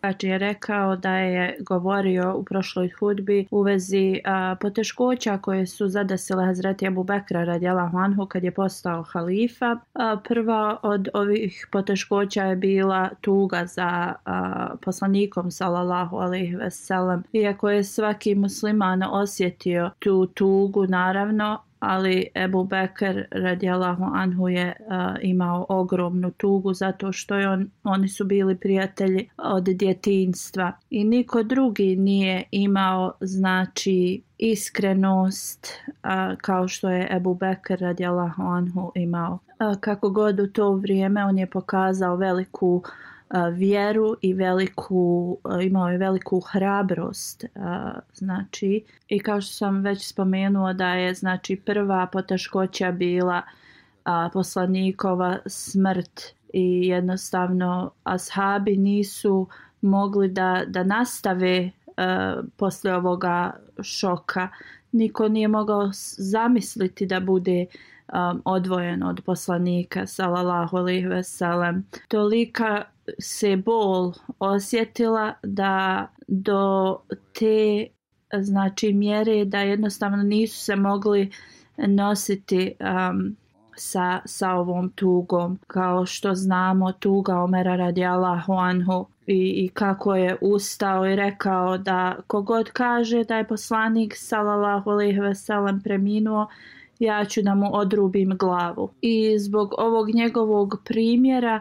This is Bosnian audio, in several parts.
Znači je rekao da je govorio u prošloj hudbi u vezi a, poteškoća koje su zadesile Hazreti Abu Bekra radjela anhu kad je postao halifa. A, prva od ovih poteškoća je bila tuga za a, poslanikom sallallahu alaihi veselam. Iako je svaki musliman osjetio tu tugu naravno, ali Ebu Bekr radijalahu anhu je uh, imao ogromnu tugu zato što je on, oni su bili prijatelji od djetinstva i niko drugi nije imao znači iskrenost uh, kao što je Ebu Bekr radijalahu anhu imao. Uh, kako god u to vrijeme on je pokazao veliku uh, vjeru i veliku, imao je veliku hrabrost znači i kao što sam već spomenuo da je znači prva poteškoća bila poslanikova smrt i jednostavno ashabi nisu mogli da, da nastave uh, posle ovoga šoka. Niko nije mogao zamisliti da bude um, odvojen od poslanika sallallahu alejhi ve sellem. Tolika se bol osjetila da do te znači mjere da jednostavno nisu se mogli nositi um, sa, sa ovom tugom. Kao što znamo, tuga Omera radi Allahu anhu i, i kako je ustao i rekao da kogod kaže da je poslanik sallallahu alejhi ve sellem preminuo, ja ću da mu odrubim glavu. I zbog ovog njegovog primjera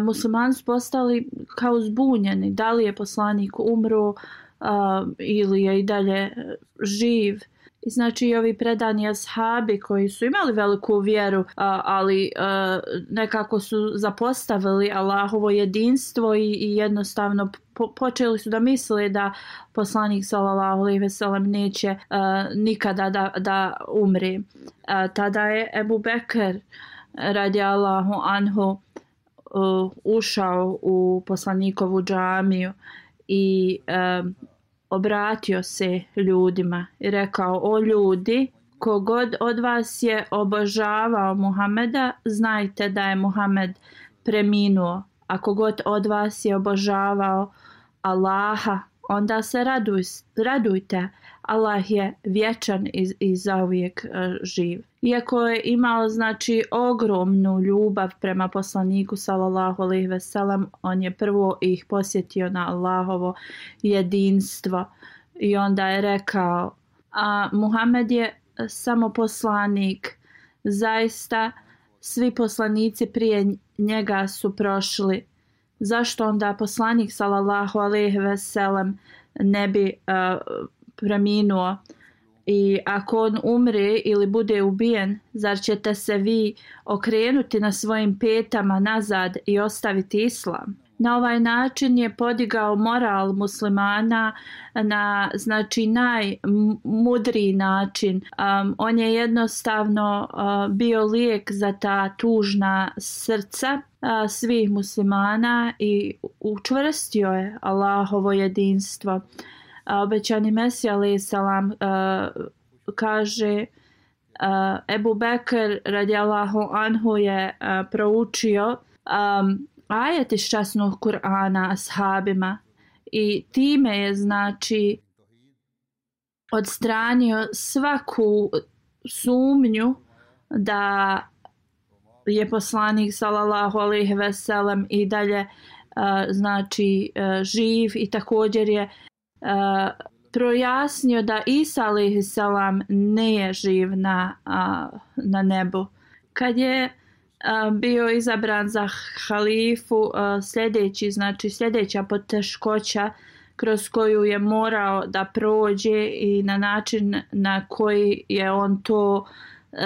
muslimani su postali kao zbunjeni. Da li je poslanik umro a, ili je i dalje e, živ. I znači i ovi predani ashabi koji su imali veliku vjeru, a, ali a, nekako su zapostavili Allahovo jedinstvo i, i jednostavno po, počeli su da misle da poslanik sallallahu alejhi ve sellem neće a, nikada da, da umre. A, tada je Ebu Bekr radi Allahu anhu uh, ušao u poslanikovu džamiju i um, obratio se ljudima i rekao o ljudi kogod od vas je obožavao Muhameda znajte da je Muhammed preminuo a kogod od vas je obožavao Allaha onda se raduj, radujte Allah je vječan i, i zauvijek uh, živ. Iako je imao znači ogromnu ljubav prema poslaniku sallallahu alejhi ve sellem, on je prvo ih posjetio na Allahovo jedinstvo i onda je rekao: "A Muhammed je samo poslanik. Zaista svi poslanici prije njega su prošli. Zašto onda poslanik sallallahu alejhi ve sellem ne bi uh, preminuo i ako on umre ili bude ubijen, zar ćete se vi okrenuti na svojim petama nazad i ostaviti islam? Na ovaj način je podigao moral muslimana na znači najmudriji način. Um, on je jednostavno uh, bio lijek za ta tužna srca uh, svih muslimana i učvrstio je Allahovo jedinstvo. A obećani Mesija alaih salam uh, kaže Ebu Bekr radijalahu anhu je uh, proučio um, ajet iz časnog Kur'ana ashabima. I time je znači odstranio svaku sumnju da je poslanik sallallahu alejhi ve sellem i dalje uh, znači uh, živ i također je uh, projasnio da Isa alejhi selam ne je živ na uh, na nebu kad je uh, bio izabran za halifu uh, sljedeći znači sljedeća poteškoća kroz koju je morao da prođe i na način na koji je on to uh,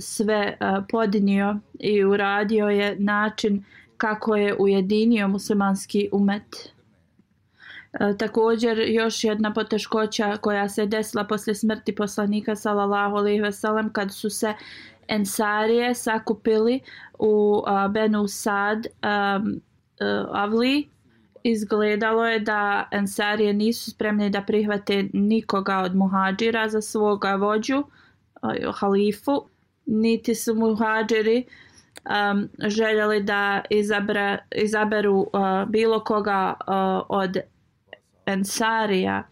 sve e, podnio i uradio je način kako je ujedinio muslimanski umet. E, također još jedna poteškoća koja se desila posle smrti poslanika sallallahu alejhi ve sellem kad su se ensarije sakupili u Benu Sad e, Avli. Izgledalo je da ensarije nisu spremni da prihvate nikoga od muhadžira za svoga vođu halifu, niti su muhađiri um, željeli da izabra, izaberu uh, bilo koga uh, od ensarija.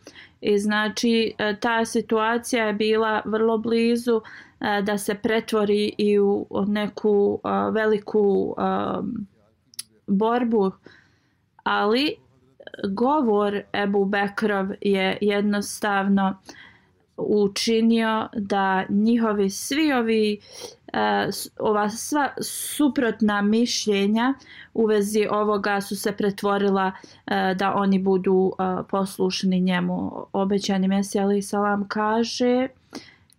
I znači e, ta situacija je bila vrlo blizu e, da se pretvori i u neku e, veliku um, borbu. Ali govor Ebu Bekrov je jednostavno učinio da njihovi svi ovi uh, E, ova sva suprotna mišljenja u vezi ovoga su se pretvorila e, da oni budu e, poslušni njemu. Obećani Mesija Ali Salam kaže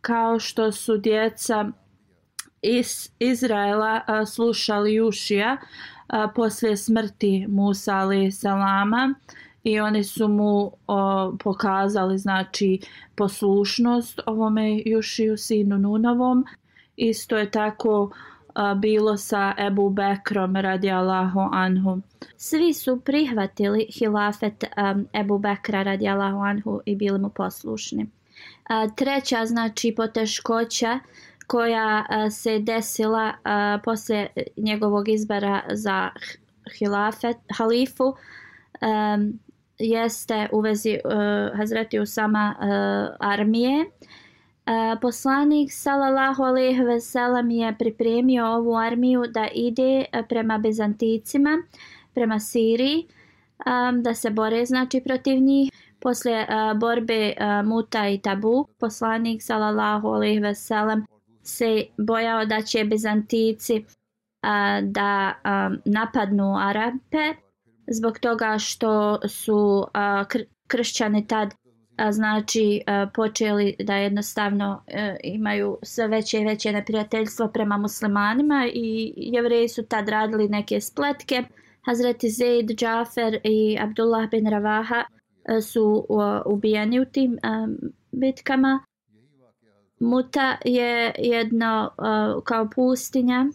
kao što su djeca iz Izraela slušali Jušija poslije smrti Musa Ali Salama i oni su mu o, pokazali znači poslušnost ovome Jušiju sinu Nunovom. Isto je tako a, bilo sa Ebu Bekrom radi Allahu Anhu. Svi su prihvatili hilafet a, Ebu Bekra radi Allahu Anhu i bili mu poslušni. A, treća znači poteškoća koja a, se desila a, posle njegovog izbora za hilafet, halifu a, jeste u vezi a, Hazreti Usama a, armije. A, poslanik sallallahu alejhi ve sellem je pripremio ovu armiju da ide e, prema Bizanticima, prema Siriji, um, da se bore znači protiv njih. Posle uh, borbe uh, Muta i Tabu, poslanik sallallahu alejhi ve sellem se bojao da će Bizantici uh, da um, napadnu Arape zbog toga što su kr kršćani tad znači e, počeli da jednostavno e, imaju sve veće i veće neprijateljstvo prema muslimanima i jevreji su tad radili neke spletke. Hazreti Zaid, Džafer i Abdullah bin Ravaha e, su ubijeni u tim bitkama. Muta je jedno kao pustinja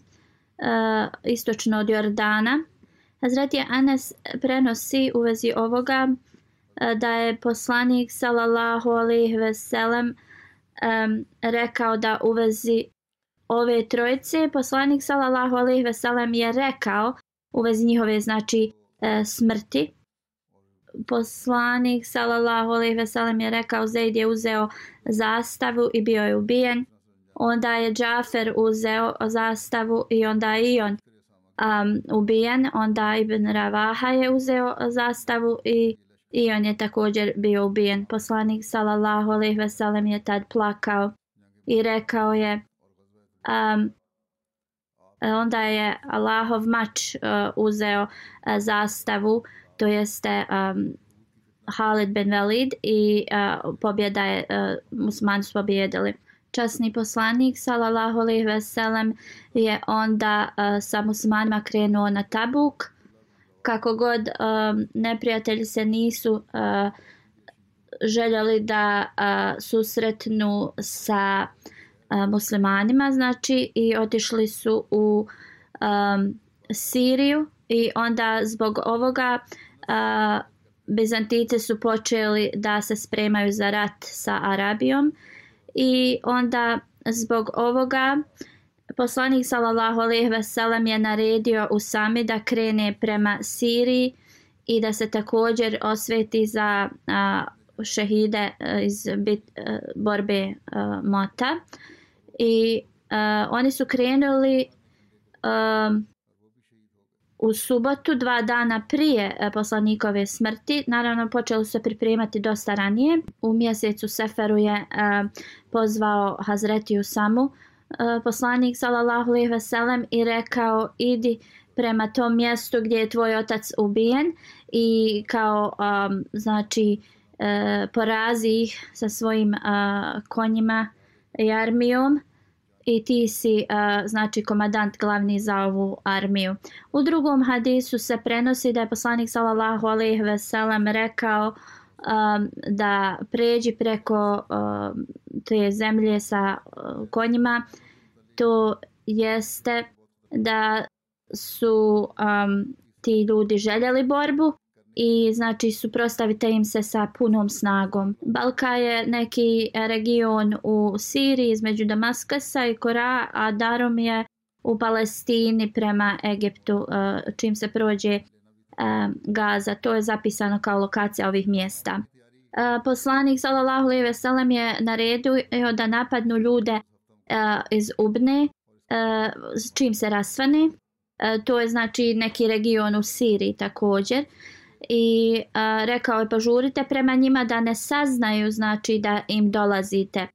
istočno od Jordana. Hazreti Anas prenosi u vezi ovoga E, da je poslanik sallallahu alejhi ve sellem um, rekao da u vezi ove trojice poslanik sallallahu alejhi ve sellem je rekao u vezi njihove znači e, smrti. Poslanik sallallahu alejhi ve sellem je rekao Zaid je uzeo zastavu i bio je ubijen. Onda je Džafer uzeo zastavu i onda i on um, ubijen, onda Ibn Ravaha je uzeo zastavu i, i on je također bio ubijen. Poslanik sallallahu alejhi ve sellem je tad plakao i rekao je um, onda je Allahov mač uh, uzeo uh, zastavu, to jeste um, Halid bin Walid i uh, pobjeda je, uh, musmani su pobjedili časni poslanik sallallahu alejhi ve sellem je onda uh, sa muslimanima krenuo na Tabuk kako god um, neprijatelji se nisu uh, željeli da uh, susretnu sa uh, muslimanima znači i otišli su u um, Siriju i onda zbog ovoga uh, Bizantice su počeli da se spremaju za rat sa Arabijom i onda zbog ovoga poslanik sallallahu alejhi ve sellem je naredio Usami da krene prema Siriji i da se također osveti za a, šehide e, iz bit, a, borbe a, Mota i a, oni su krenuli a, u subotu, dva dana prije poslanikove smrti. Naravno, počeli su se pripremati dosta ranije. U mjesecu Seferu je uh, pozvao Hazretiju Samu, Eh, poslanik sallallahu alejhi ve sellem i rekao idi prema tom mjestu gdje je tvoj otac ubijen i kao um, znači e, porazi ih sa svojim a, konjima i armijom i ti si a, znači komadant glavni za ovu armiju. U drugom hadisu se prenosi da je poslanik sallallahu alejhi ve sellem rekao um, da pređi preko um, te zemlje sa uh, konjima to jeste da su um, ti ljudi željeli borbu i znači suprostavite im se sa punom snagom. Balka je neki region u Siriji između Damaskasa i Kora, a Darom je u Palestini prema Egiptu uh, čim se prođe Gaza. To je zapisano kao lokacija ovih mjesta. E, poslanik sallallahu alejhi ve sellem je naredio da napadnu ljude e, iz Ubne e, s čim se rasvane. To je znači neki region u Siriji također i a, rekao je požurite prema njima da ne saznaju znači da im dolazite.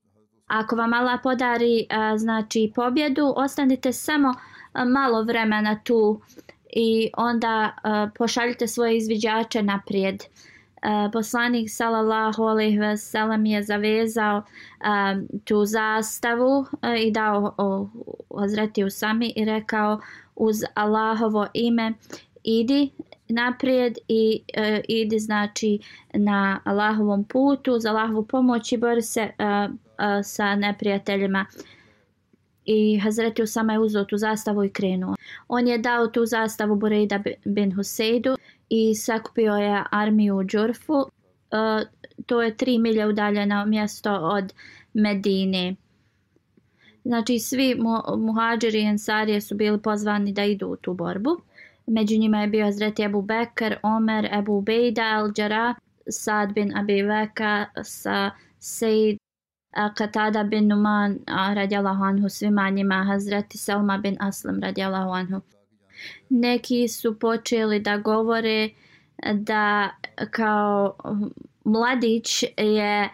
Ako vam Allah podari a, znači pobjedu, ostanite samo a, malo vremena tu i onda uh, pošaljite svoje izviđače naprijed. Uh, poslanik sallallahu alejhi ve sellem je zavezao um, tu zastavu uh, i dao Hazreti Usami i rekao uz Allahovo ime idi naprijed i uh, idi znači na Allahovom putu za Allahovu pomoć i bori se uh, uh, sa neprijateljima i Hazreti Usama je uzao tu zastavu i krenuo. On je dao tu zastavu Boreida bin Huseidu i sakupio je armiju u Džurfu. E, to je tri milje udaljeno mjesto od Medine. Znači svi muhađiri i ensarije su bili pozvani da idu u tu borbu. Među njima je bio Hazreti Ebu Bekr, Omer, Ebu Bejda, Al-Đara, Sad bin Abi Veka, sa Sejid, Qatada bin Numan, radijalahu anhu, svima njima, Hazreti Selma bin Aslam, radijalahu anhu. Neki su počeli da govore da kao mladić je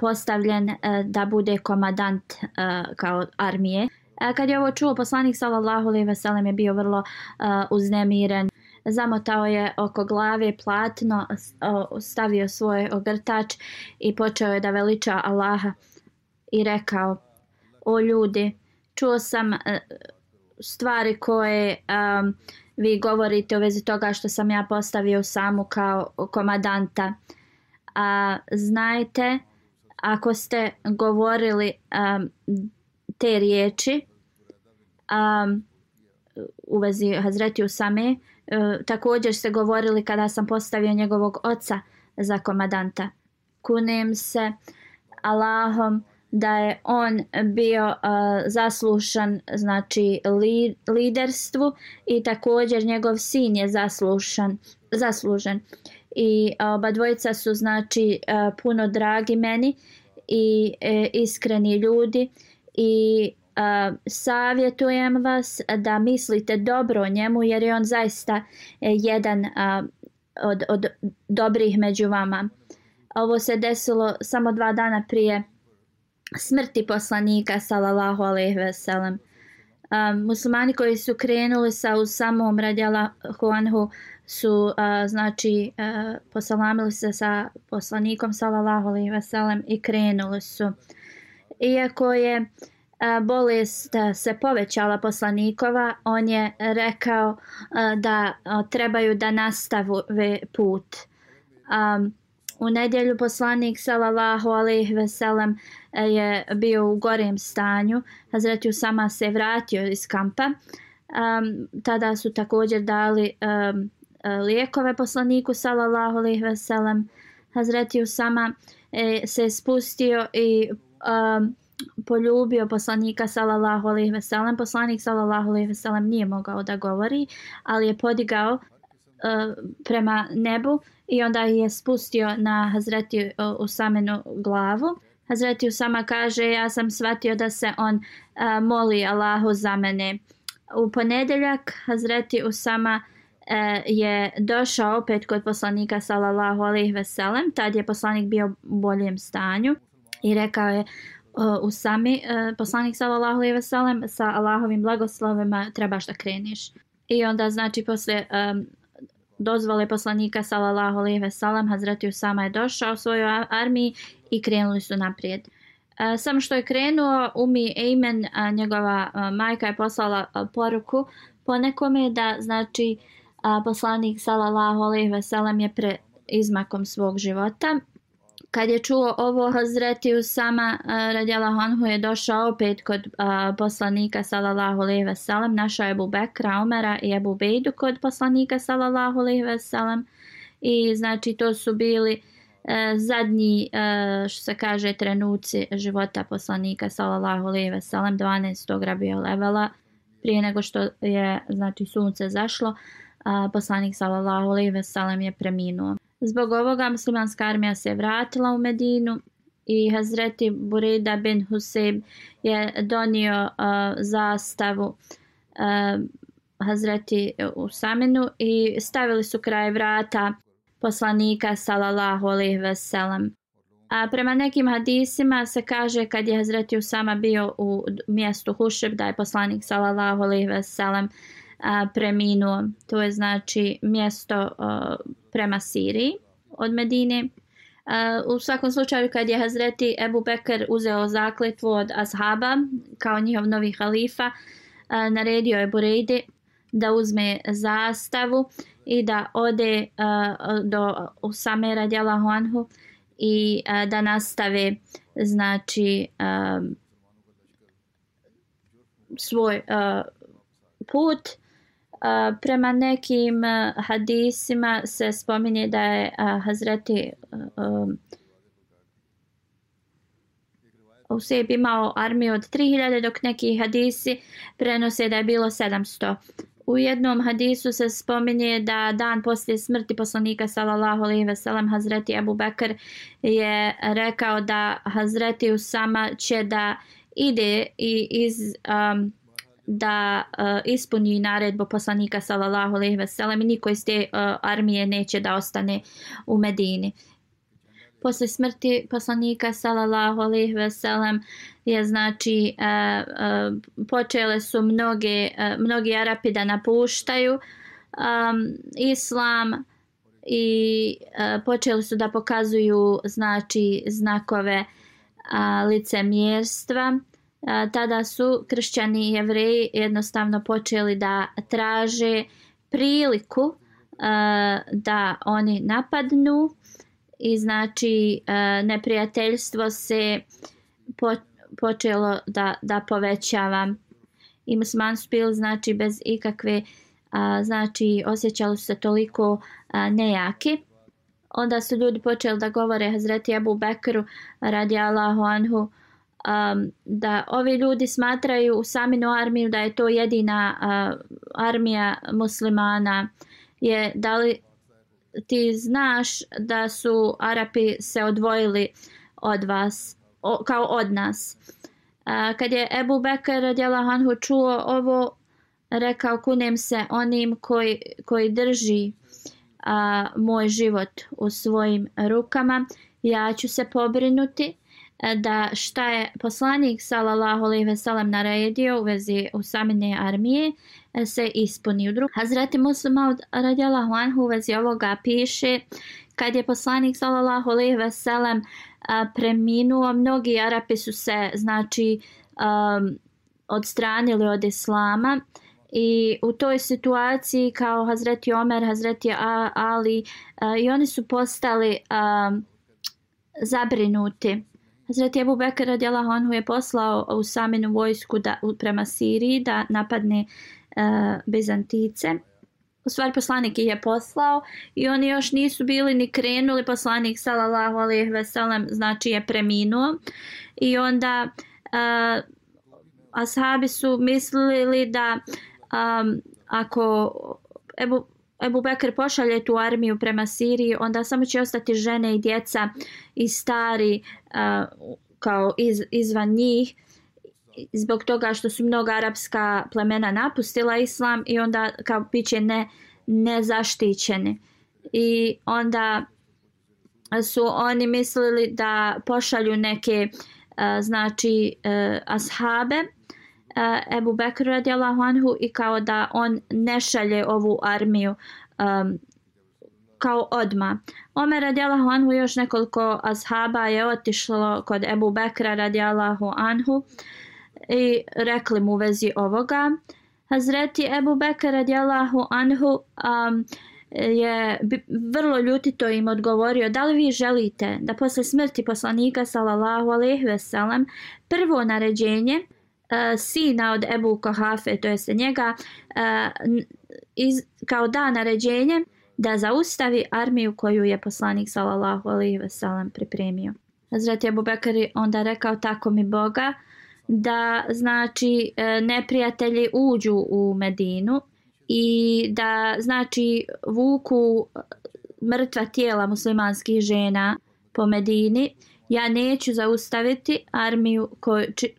postavljen da bude komadant kao armije. Kad je ovo čuo, poslanik sallallahu alejhi ve sellem je bio vrlo uznemiren. Zamotao je oko glave platno, stavio svoj ogrtač i počeo je da veliča Allaha i rekao: O ljudi, čuo sam e, stvari koje um, vi govorite u vezi toga što sam ja postavio samu kao komadanta. A znajte, ako ste govorili um, te riječi um, u vezi Hazreti Usame, uh, također ste govorili kada sam postavio njegovog oca za komadanta. Kunem se Allahom da je on bio uh, zaslušan znači li, liderstvu i također njegov sin je zaslušan zaslužen i oba dvojica su znači uh, puno dragi meni i e, iskreni ljudi i uh, savjetujem vas da mislite dobro o njemu jer je on zaista uh, jedan uh, od, od dobrih među vama. Ovo se desilo samo dva dana prije smrti poslanika sallallahu alejhi ve sellem. Um, muslimani koji su krenuli sa u samom radjala Huanhu su uh, znači uh, posalamili se sa poslanikom sallallahu alejhi ve sellem i krenuli su. Iako je uh, bolest uh, se povećala poslanikova, on je rekao uh, da uh, trebaju da nastave put. Um, U nedjelju poslanik sallallahu alejhi ve sellem e, je bio u gorem stanju. Hazreti Usama se vratio iz kampa. Um, tada su također dali um, lijekove poslaniku sallallahu alejhi ve sellem. Hazreti Usama e, se spustio i um, poljubio poslanika sallallahu alejhi ve sellem poslanik sallallahu alejhi ve sellem nije mogao da govori ali je podigao Eh, prema nebu i onda je spustio na Hazreti eh, Usamenu glavu. Hazreti Usama kaže ja sam shvatio da se on eh, moli Allahu za mene. U ponedeljak Hazreti Usama je došao opet kod poslanika sallallahu alejhi ve sellem tad je poslanik bio u boljem stanju i rekao je Usami, u sami poslanik sallallahu alejhi ve sellem sa Allahovim blagoslovima trebaš da kreniš. I onda znači posle um, dozvole poslanika sallallahu alejhi ve sellem Hazreti Usama je došao svojoj armiji i krenuli su naprijed. E, samo što je krenuo Umi Ejmen, njegova majka je poslala poruku po nekome da znači poslanik sallallahu alejhi ve sellem je pre izmakom svog života kad je čuo ovo Hazreti Usama eh, radjela Honhu je došao opet kod a, poslanika sallallahu alejhi ve sellem našao je Abu Bekra, Omera i Abu Bejdu kod poslanika sallallahu alejhi ve sellem i znači to su bili uh, zadnji uh, što se kaže trenuci života poslanika sallallahu alejhi ve sellem 12. Rabija Levela prije nego što je znači sunce zašlo a, poslanik sallallahu alejhi ve sellem je preminuo Zbog ovoga muslimanska armija se vratila u Medinu i Hazreti Burida bin Huseb je donio uh, zastavu uh, Hazreti Usaminu i stavili su kraj vrata poslanika sallallahu alejhi ve sellem. A prema nekim hadisima se kaže kad je Hazreti Usama bio u mjestu Hušeb da je poslanik sallallahu alejhi ve sellem a, preminuo. To je znači mjesto a, prema Siriji od Medine. Uh, u svakom slučaju kad je Hazreti Ebu Bekr uzeo zakletvu od Ashaba kao njihov novi halifa, uh, naredio je Burejde da uzme zastavu i da ode uh, do Usame radijalahu anhu i uh, da nastave znači uh, svoj uh, put A, prema nekim hadisima se spominje da je Hazreti um, Useb imao armiju od 3000 dok neki hadisi prenose da je bilo 700. U jednom hadisu se spominje da dan poslije smrti poslanika sallallahu alejhi ve sellem Hazreti Abu Bekr je rekao da Hazreti Usama će da ide i iz um, da uh, ispuni naredbu poslanika sallallahu alejhi ve sellem i niko iz te uh, armije neće da ostane u Medini. Posle smrti poslanika sallallahu alejhi ve sellem je znači uh, uh, počele su mnoge uh, mnogi Arapi da napuštaju um, islam i uh, počeli su da pokazuju znači znakove uh, licemjerstva tada su kršćani i jevreji jednostavno počeli da traže priliku da oni napadnu i znači neprijateljstvo se počelo da, da povećava. I musliman su bili znači bez ikakve znači osjećali su se toliko nejaki. Onda su ljudi počeli da govore Hazreti Abu Bekru radi Allahu anhu um, da ovi ljudi smatraju u saminu armiju da je to jedina uh, armija muslimana je da li ti znaš da su Arapi se odvojili od vas o, kao od nas? Uh, kad je Ebu Bekr radjela Hanhu čuo ovo rekao kunem se onim koji, koji drži a, moj život u svojim rukama ja ću se pobrinuti E, da šta je poslanik sallallahu alejhi ve sellem naredio u vezi usamine armije e, se ispuni u drugom. Hazreti od radijallahu anhu u vezi ovoga piše kad je poslanik sallallahu alejhi ve sellem e, preminuo mnogi Arapi su se znači um, odstranili od islama i u toj situaciji kao Hazreti Omer, Hazreti Ali uh, i oni su postali um, zabrinuti Hazreti Abu Bekr radijalahu anhu je poslao u saminu vojsku da, prema Siriji da napadne e, uh, Bizantice. U stvari poslanik je poslao i oni još nisu bili ni krenuli. Poslanik sallallahu alejhi ve sellem znači je preminuo i onda uh, ashabi su mislili da um, ako Ebu, Ebu Bekr pošalje tu armiju prema Siriji, onda samo će ostati žene i djeca i stari uh, kao iz, izvan njih zbog toga što su mnoga arapska plemena napustila islam i onda kao biće ne, nezaštićeni. I onda su oni mislili da pošalju neke uh, znači uh, ashabe Ebu Bekr radijallahu anhu i kao da on ne šalje ovu armiju um, kao odma. Omer radijallahu anhu još nekoliko ashaba je otišlo kod Ebu Bekra radijallahu anhu i rekli mu u vezi ovoga. Hazreti Ebu Bekr radijallahu anhu um, je vrlo ljutito im odgovorio da li vi želite da posle smrti poslanika sallallahu alejhi ve sellem prvo naređenje Eh, sina od Ebu Kohafe, to jest njega uh, iz, kao da naređenje da zaustavi armiju koju je poslanik sallallahu alejhi ve sellem pripremio. Hazreti Abu Bekr onda rekao tako mi Boga da znači eh, neprijatelji uđu u Medinu i da znači vuku mrtva tijela muslimanskih žena po Medini ja neću zaustaviti armiju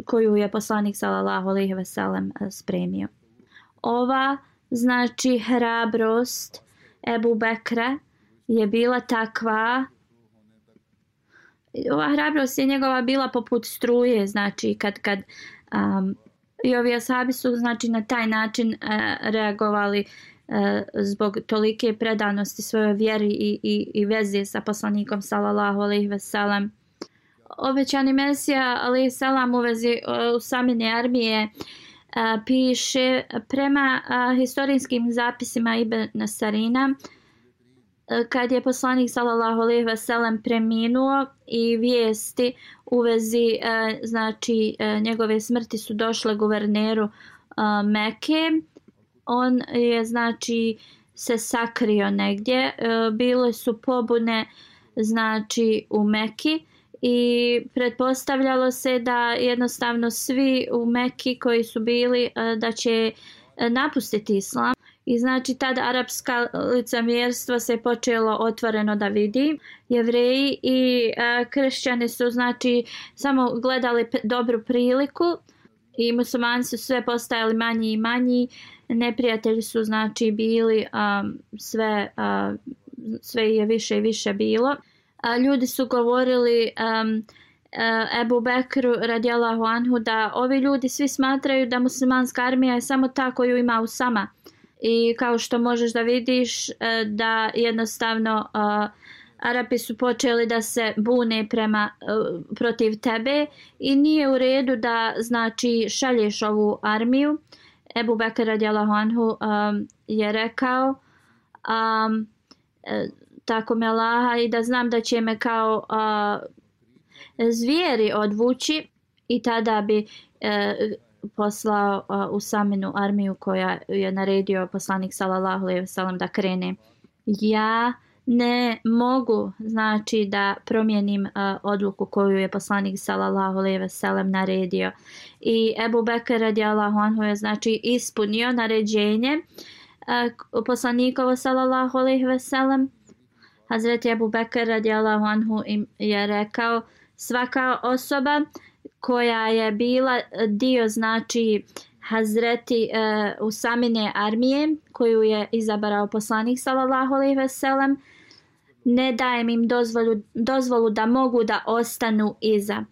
koju je poslanik sallallahu alejhi ve sellem e, spremio. Ova znači hrabrost Ebu Bekra je bila takva ova hrabrost je njegova bila poput struje znači kad kad um, i ovi asabi su znači na taj način uh, reagovali uh, zbog tolike predanosti svojoj vjeri i, i, i vezi sa poslanikom sallallahu alejhi ve sellem obećani mesija ali selam u vezi uh, u armije a, piše prema a, historijskim zapisima Ibn Nasarina, kad je poslanik sallallahu alejhi ve sellem preminuo i vijesti u vezi e, znači e, njegove smrti su došle guverneru e, Mekke on je znači se sakrio negdje bile su pobune znači u Mekki i pretpostavljalo se da jednostavno svi u Mekki koji su bili e, da će e, napustiti islam I znači tad arapska licemjerstvo se počelo otvoreno da vidi. Jevreji i e, kršćani su znači samo gledali dobru priliku i muslimani su sve postajali manji i manji. Neprijatelji su znači bili um, sve, a, sve je više i više bilo. A, ljudi su govorili um, Ebu Bekru radijalahu anhu da ovi ljudi svi smatraju da muslimanska armija je samo ta koju ima u sama. I kao što možeš da vidiš e, da jednostavno uh, Arapi su počeli da se bune prema uh, protiv tebe i nije u redu da znači šalješ ovu armiju. Ebu Bekr radijalahu anhu um, je rekao um, tako me Allaha i da znam da će me kao uh, zvijeri odvući i tada bi uh, poslao uh, u saminu armiju koja je naredio poslanik sallallahu alejhi ve sellem da krene. Ja ne mogu znači da promijenim uh, odluku koju je poslanik sallallahu alejhi ve sellem naredio. I Ebu Bekr radijallahu anhu je znači ispunio naređenje uh, poslanikovo sallallahu alejhi ve sellem. Hazreti Abu Bekr radijallahu anhu im je rekao svaka osoba koja je bila dio znači Hazreti e, Usamine armije koju je izabrao poslanik sallallahu alejhi ve sellem ne dajem im dozvolu, dozvolu da mogu da ostanu iza.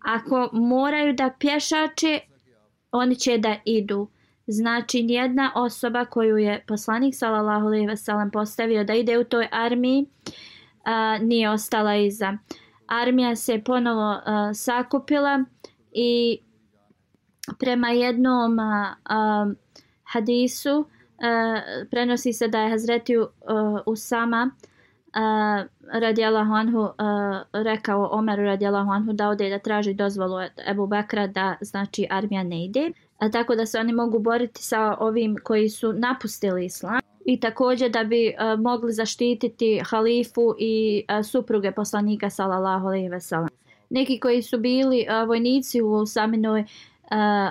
Ako moraju da pješače, oni će da idu. Znači, nijedna osoba koju je poslanik sallallahu alejhi ve sellem postavio da ide u toj armiji a, nije ostala iza. Armija se ponovo a, sakupila i prema jednom uh, hadisu a, prenosi se da je Hazreti a, Usama radijallahu radijalahu anhu rekao Omeru radijalahu anhu da ode da traži dozvolu od Ebu Bekra da znači armija ne ide. A tako da se oni mogu boriti sa ovim koji su napustili islam i također da bi uh, mogli zaštititi halifu i uh, supruge poslanika sallallahu alejhi ve sellem. Neki koji su bili uh, vojnici u saminoj uh,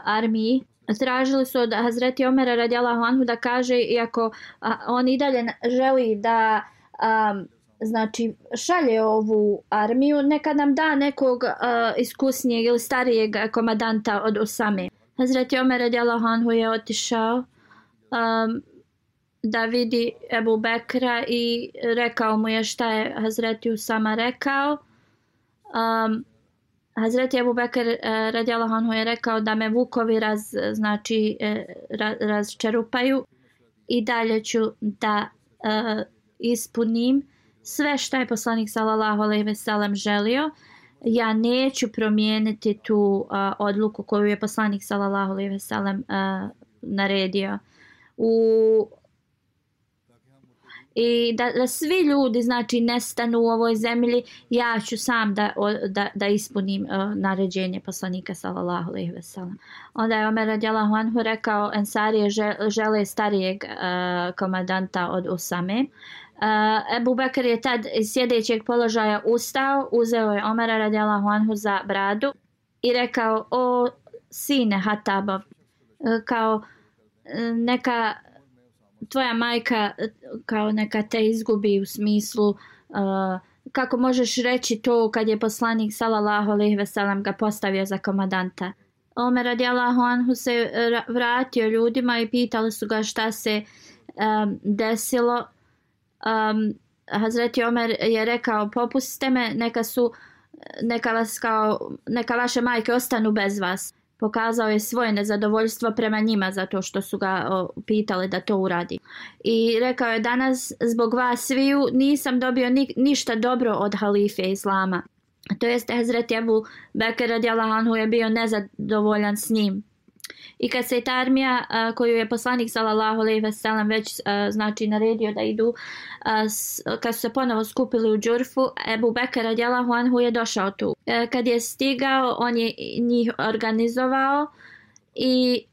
armiji tražili su od Hazreti Omera radijalahu anhu da kaže iako a, on i dalje želi da a, znači šalje ovu armiju neka nam da nekog a, iskusnijeg ili starijeg komadanta od Usame. Hazreti Omer radijalahu anhu je otišao um, da vidi Ebu Bekra i rekao mu je šta je Hazreti Usama rekao. Um, Hazreti Ebu Bekr eh, uh, radijalahu anhu je rekao da me vukovi raz, znači, eh, raz, razčerupaju i dalje ću da uh, ispunim sve što je poslanik sallallahu alejhi ve sellem želio. Ja neću promijeniti tu uh, odluku koju je poslanik sallallahu alejhi ve sellem uh, naredio. U i da, da svi ljudi znači nestanu u ovoj zemlji ja ću sam da, da, da ispunim uh, naređenje poslanika sallallahu alejhi ve sellem onda je Omer radijallahu anhu rekao ensarije žele starijeg uh, komandanta od Usame uh, Ebu Bekr je tad iz sjedećeg položaja ustao uzeo je Omera radijalahu anhu za bradu i rekao o sine Hatabov e, kao e, neka tvoja majka e, kao neka te izgubi u smislu uh, kako možeš reći to kad je poslanik sallallahu alejhi ve sellem ga postavio za komandanta Omer radijallahu anhu se vratio ljudima i pitali su ga šta se um, desilo um, Hazreti Omer je rekao popustite me neka su neka vas kao neka vaše majke ostanu bez vas pokazao je svoje nezadovoljstvo prema njima zato što su ga o, pitali da to uradi. I rekao je danas zbog vas sviju nisam dobio ni, ništa dobro od halife Islama. To jest Hazreti Abu Bekir radijalahu je bio nezadovoljan s njim. I kad se ta armija a, koju je poslanik sallallahu alejhi ve sellem već a, znači naredio da idu a, s, kad su se ponovo skupili u Džurfu, Ebu Bekir radijallahu anhu je došao tu. E, kad je stigao, on je njih organizovao i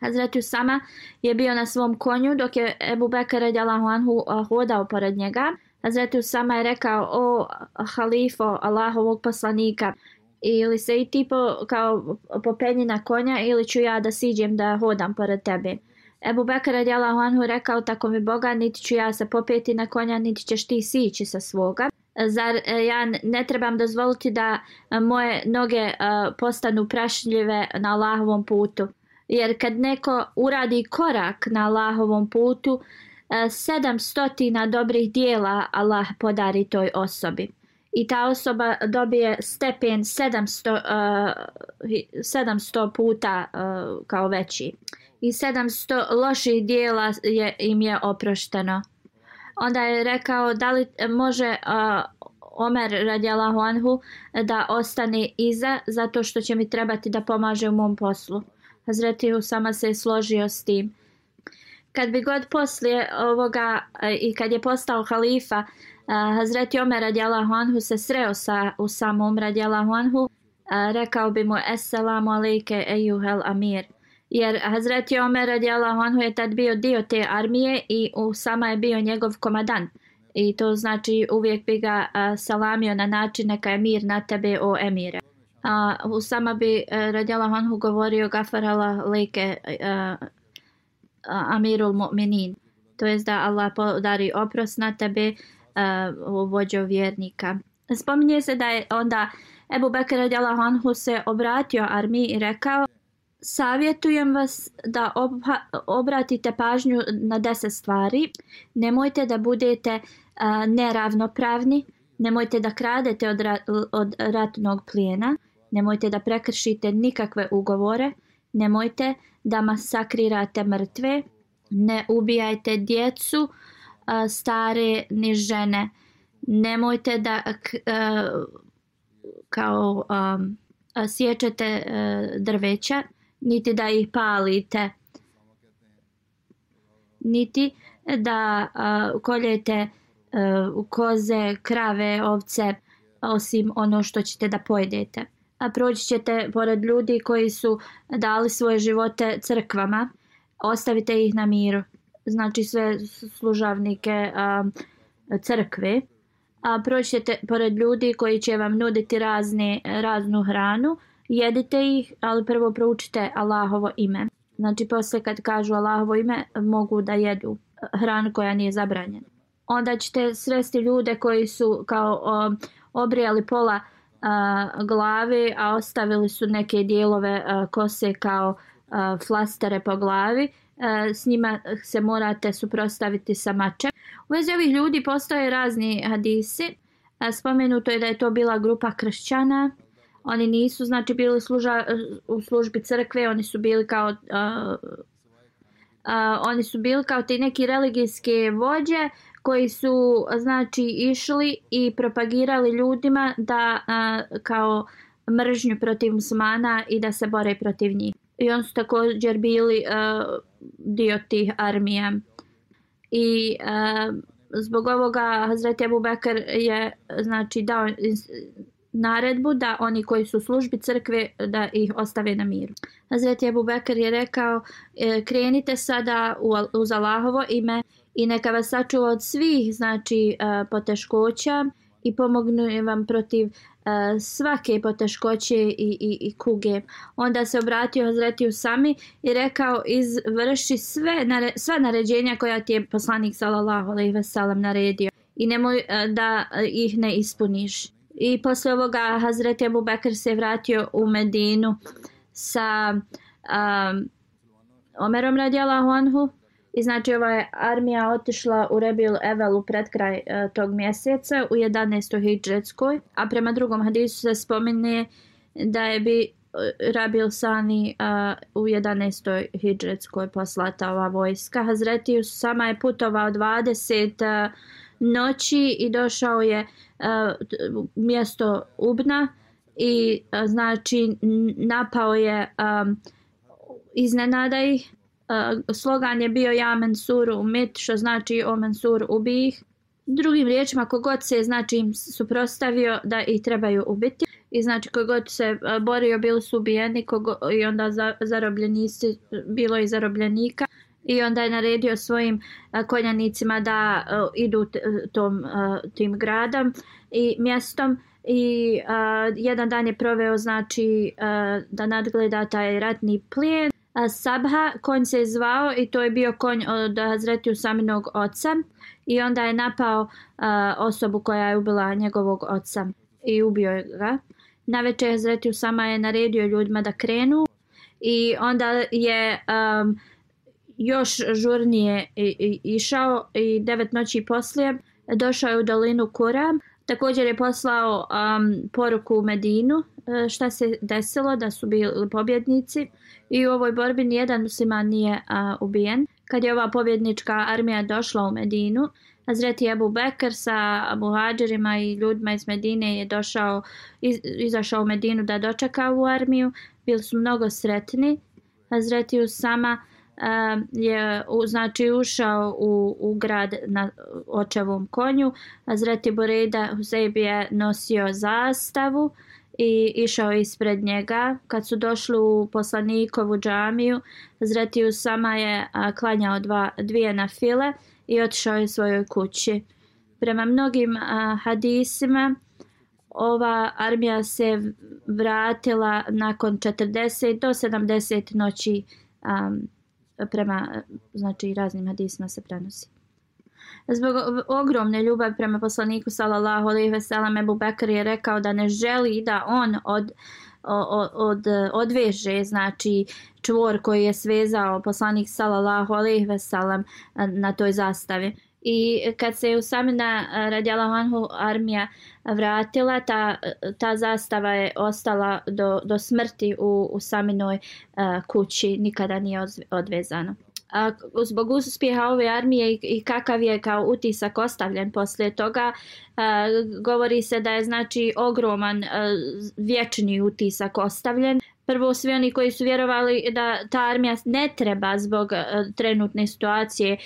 Hazreti Usama je bio na svom konju dok je Ebu Bekir radijallahu anhu hodao pored njega. Hazreti Usama je rekao o halifo Allahovog poslanika ili se i ti po, kao popenji na konja ili ću ja da siđem da hodam pored tebe. Ebu Bekar radijalahu anhu rekao tako mi Boga niti ću ja se popeti na konja niti ćeš ti sići sa svoga. Zar e, ja ne trebam dozvoliti da e, moje noge e, postanu prašljive na Allahovom putu? Jer kad neko uradi korak na Allahovom putu, sedam stotina dobrih dijela Allah podari toj osobi i ta osoba dobije stepen 700, uh, 700 puta uh, kao veći. I 700 loših dijela je, im je oprošteno. Onda je rekao da li može uh, Omer radijalahu anhu da ostane iza zato što će mi trebati da pomaže u mom poslu. Hazreti Usama se je složio s tim. Kad bi god poslije ovoga uh, i kad je postao halifa, uh, Hazreti Omer radijalahu anhu se sreo sa Usamom radijalahu anhu, rekao bi mu Esselamu alejke ejuhel amir. Jer Hazreti Omer radijalahu anhu je tad bio dio te armije i Usama je bio njegov komadant. I to znači uvijek bi ga salamio na način neka je mir na tebe o emire. A Usama bi e, radijalahu anhu govorio gafarala lejke amirul mu'minin. To jest da Allah podari oprost na tebe uh, vođo vjernika. Spominje se da je onda Ebu Bekir radijalahu anhu se obratio armiji i rekao savjetujem vas da obratite pažnju na deset stvari. Nemojte da budete uh, neravnopravni, nemojte da kradete od, ra od ratnog plijena, nemojte da prekršite nikakve ugovore, nemojte da masakrirate mrtve, ne ubijajte djecu, a, stare ni žene. Nemojte da e, kao um, sjećate e, drveća, niti da ih palite, niti da koljete e, koze, krave, ovce, osim ono što ćete da pojedete. A proći ćete pored ljudi koji su dali svoje živote crkvama, ostavite ih na miru znači sve služavnike a, crkve a proćete pored ljudi koji će vam nuditi razne, raznu hranu, jedite ih, ali prvo proučite Allahovo ime. Znači, posle kad kažu Allahovo ime, mogu da jedu hranu koja nije zabranjena. Onda ćete sresti ljude koji su kao o, obrijali pola a, glave, a ostavili su neke dijelove a, kose kao a, flastere po glavi. Eh, s njima eh, se morate suprostaviti sa mačem. U vezi ovih ljudi postoje razni hadisi. Eh, spomenuto je da je to bila grupa kršćana. Oni nisu znači bili služa, u službi crkve, oni su bili kao uh, uh, oni su bili kao ti neki religijske vođe koji su znači išli i propagirali ljudima da uh, kao mržnju protiv muslimana i da se bore protiv njih. I on su također bili uh, dio tih armija. I uh, zbog ovoga Hazreti Abu Bakr je znači dao naredbu da oni koji su službi crkve da ih ostave na miru. Hazreti Abu Bakr je rekao e, krenite sada u, uz Allahovo ime i neka vas sačuva od svih znači e, poteškoća i pomognu vam protiv uh, svake poteškoće i, i, i kuge. Onda se obratio Hazretiju sami i rekao izvrši sve, nare, sva naređenja koja ti je poslanik sallallahu alejhi ve sellem naredio i nemoj eh, da ih ne ispuniš. I posle ovoga Hazreti Abu Bakr se vratio u Medinu sa um, Omerom radijalahu anhu. I znači ova je armija otišla u Rebil Evelu pred kraj uh, e, tog mjeseca u 11. hijđetskoj. A prema drugom hadisu se spominje da je bi e, Rabil Sani uh, u 11. hijđetskoj poslata ova vojska. Hazreti sama je putovao 20 uh, noći i došao je uh, mjesto Ubna i uh, znači napao je um, iznenada ih. Uh, slogan je bio Ja Mensuru umit, što znači O Mensur ubih. Drugim riječima, kogod se znači im suprostavio da ih trebaju ubiti. I znači kogod se uh, borio, bili su ubijeni kogo, i onda za, zarobljenici, bilo i zarobljenika. I onda je naredio svojim uh, konjanicima da uh, idu tom, uh, tim gradom i mjestom i uh, jedan dan je proveo znači uh, da nadgleda taj ratni plijen. Sabha, konj se je zvao i to je bio konj od Hazreti Usaminog oca i onda je napao a, osobu koja je ubila njegovog oca i ubio ga. Na večer Hazreti Usama je naredio ljudima da krenu i onda je um, još žurnije išao i devet noći poslije došao je u dolinu Kura. Također je poslao um, poruku u Medinu e, šta se desilo da su bili pobjednici i u ovoj borbi nijedan musliman nije uh, ubijen. Kad je ova pobjednička armija došla u Medinu, Hazreti Abu Bekr sa muhađerima i ljudima iz Medine je došao, iz, izašao u Medinu da dočeka ovu armiju. Bili su mnogo sretni. Hazreti Usama uh, je u, znači ušao u, u grad na očevom konju. Azreti Boreda Husejb je nosio zastavu i išao ispred njega. Kad su došli u poslanikovu džamiju, Azreti Usama je a, klanjao dva, dvije na file i otišao je svojoj kući. Prema mnogim a, hadisima, ova armija se vratila nakon 40 do 70 noći um, prema znači raznim hadisima se prenosi. Zbog ogromne ljubavi prema poslaniku sallallahu alejhi ve sellem Abu Bekr je rekao da ne želi da on od od, od odveže znači čvor koji je svezao poslanik sallallahu alejhi ve sellem na toj zastavi. I kad se Usamina radjala Anhu armija vratila, ta, ta zastava je ostala do, do smrti u, u saminoj uh, kući, nikada nije odvezana. A, zbog uspjeha ove armije i, i kakav je kao utisak ostavljen poslije toga, a, govori se da je znači ogroman a, vječni utisak ostavljen. Prvo svi oni koji su vjerovali da ta armija ne treba zbog a, trenutne situacije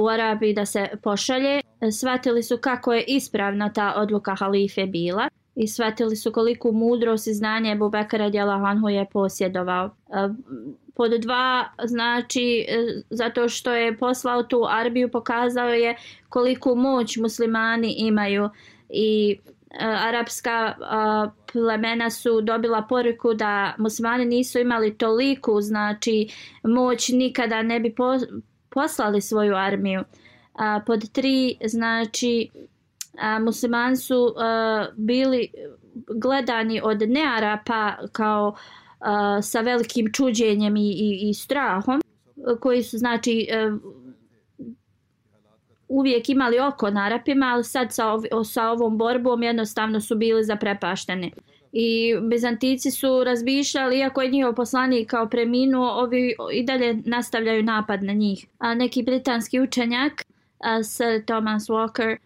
u Arabiji da se pošalje. Svatili su kako je ispravna ta odluka halife bila i shvatili su koliko mudrost i znanje Ebu Bekara Djelahanhu je posjedovao. Pod dva, znači, e, zato što je poslao tu Arbiju, pokazao je koliko moć muslimani imaju i e, arapska plemena su dobila poruku da muslimani nisu imali toliku znači moć nikada ne bi po, poslali svoju armiju. A, Pod tri znači a, muslimani su a, bili gledani od nearapa kao a, sa velikim čuđenjem i, i, i strahom koji su znači a, uvijek imali oko na Arapima, ali sad sa, ov sa ovom borbom jednostavno su bili zaprepašteni. I Bizantici su razmišljali, iako je njihov poslanik kao preminuo, ovi i dalje nastavljaju napad na njih. A neki britanski učenjak, a, Sir Thomas Walker,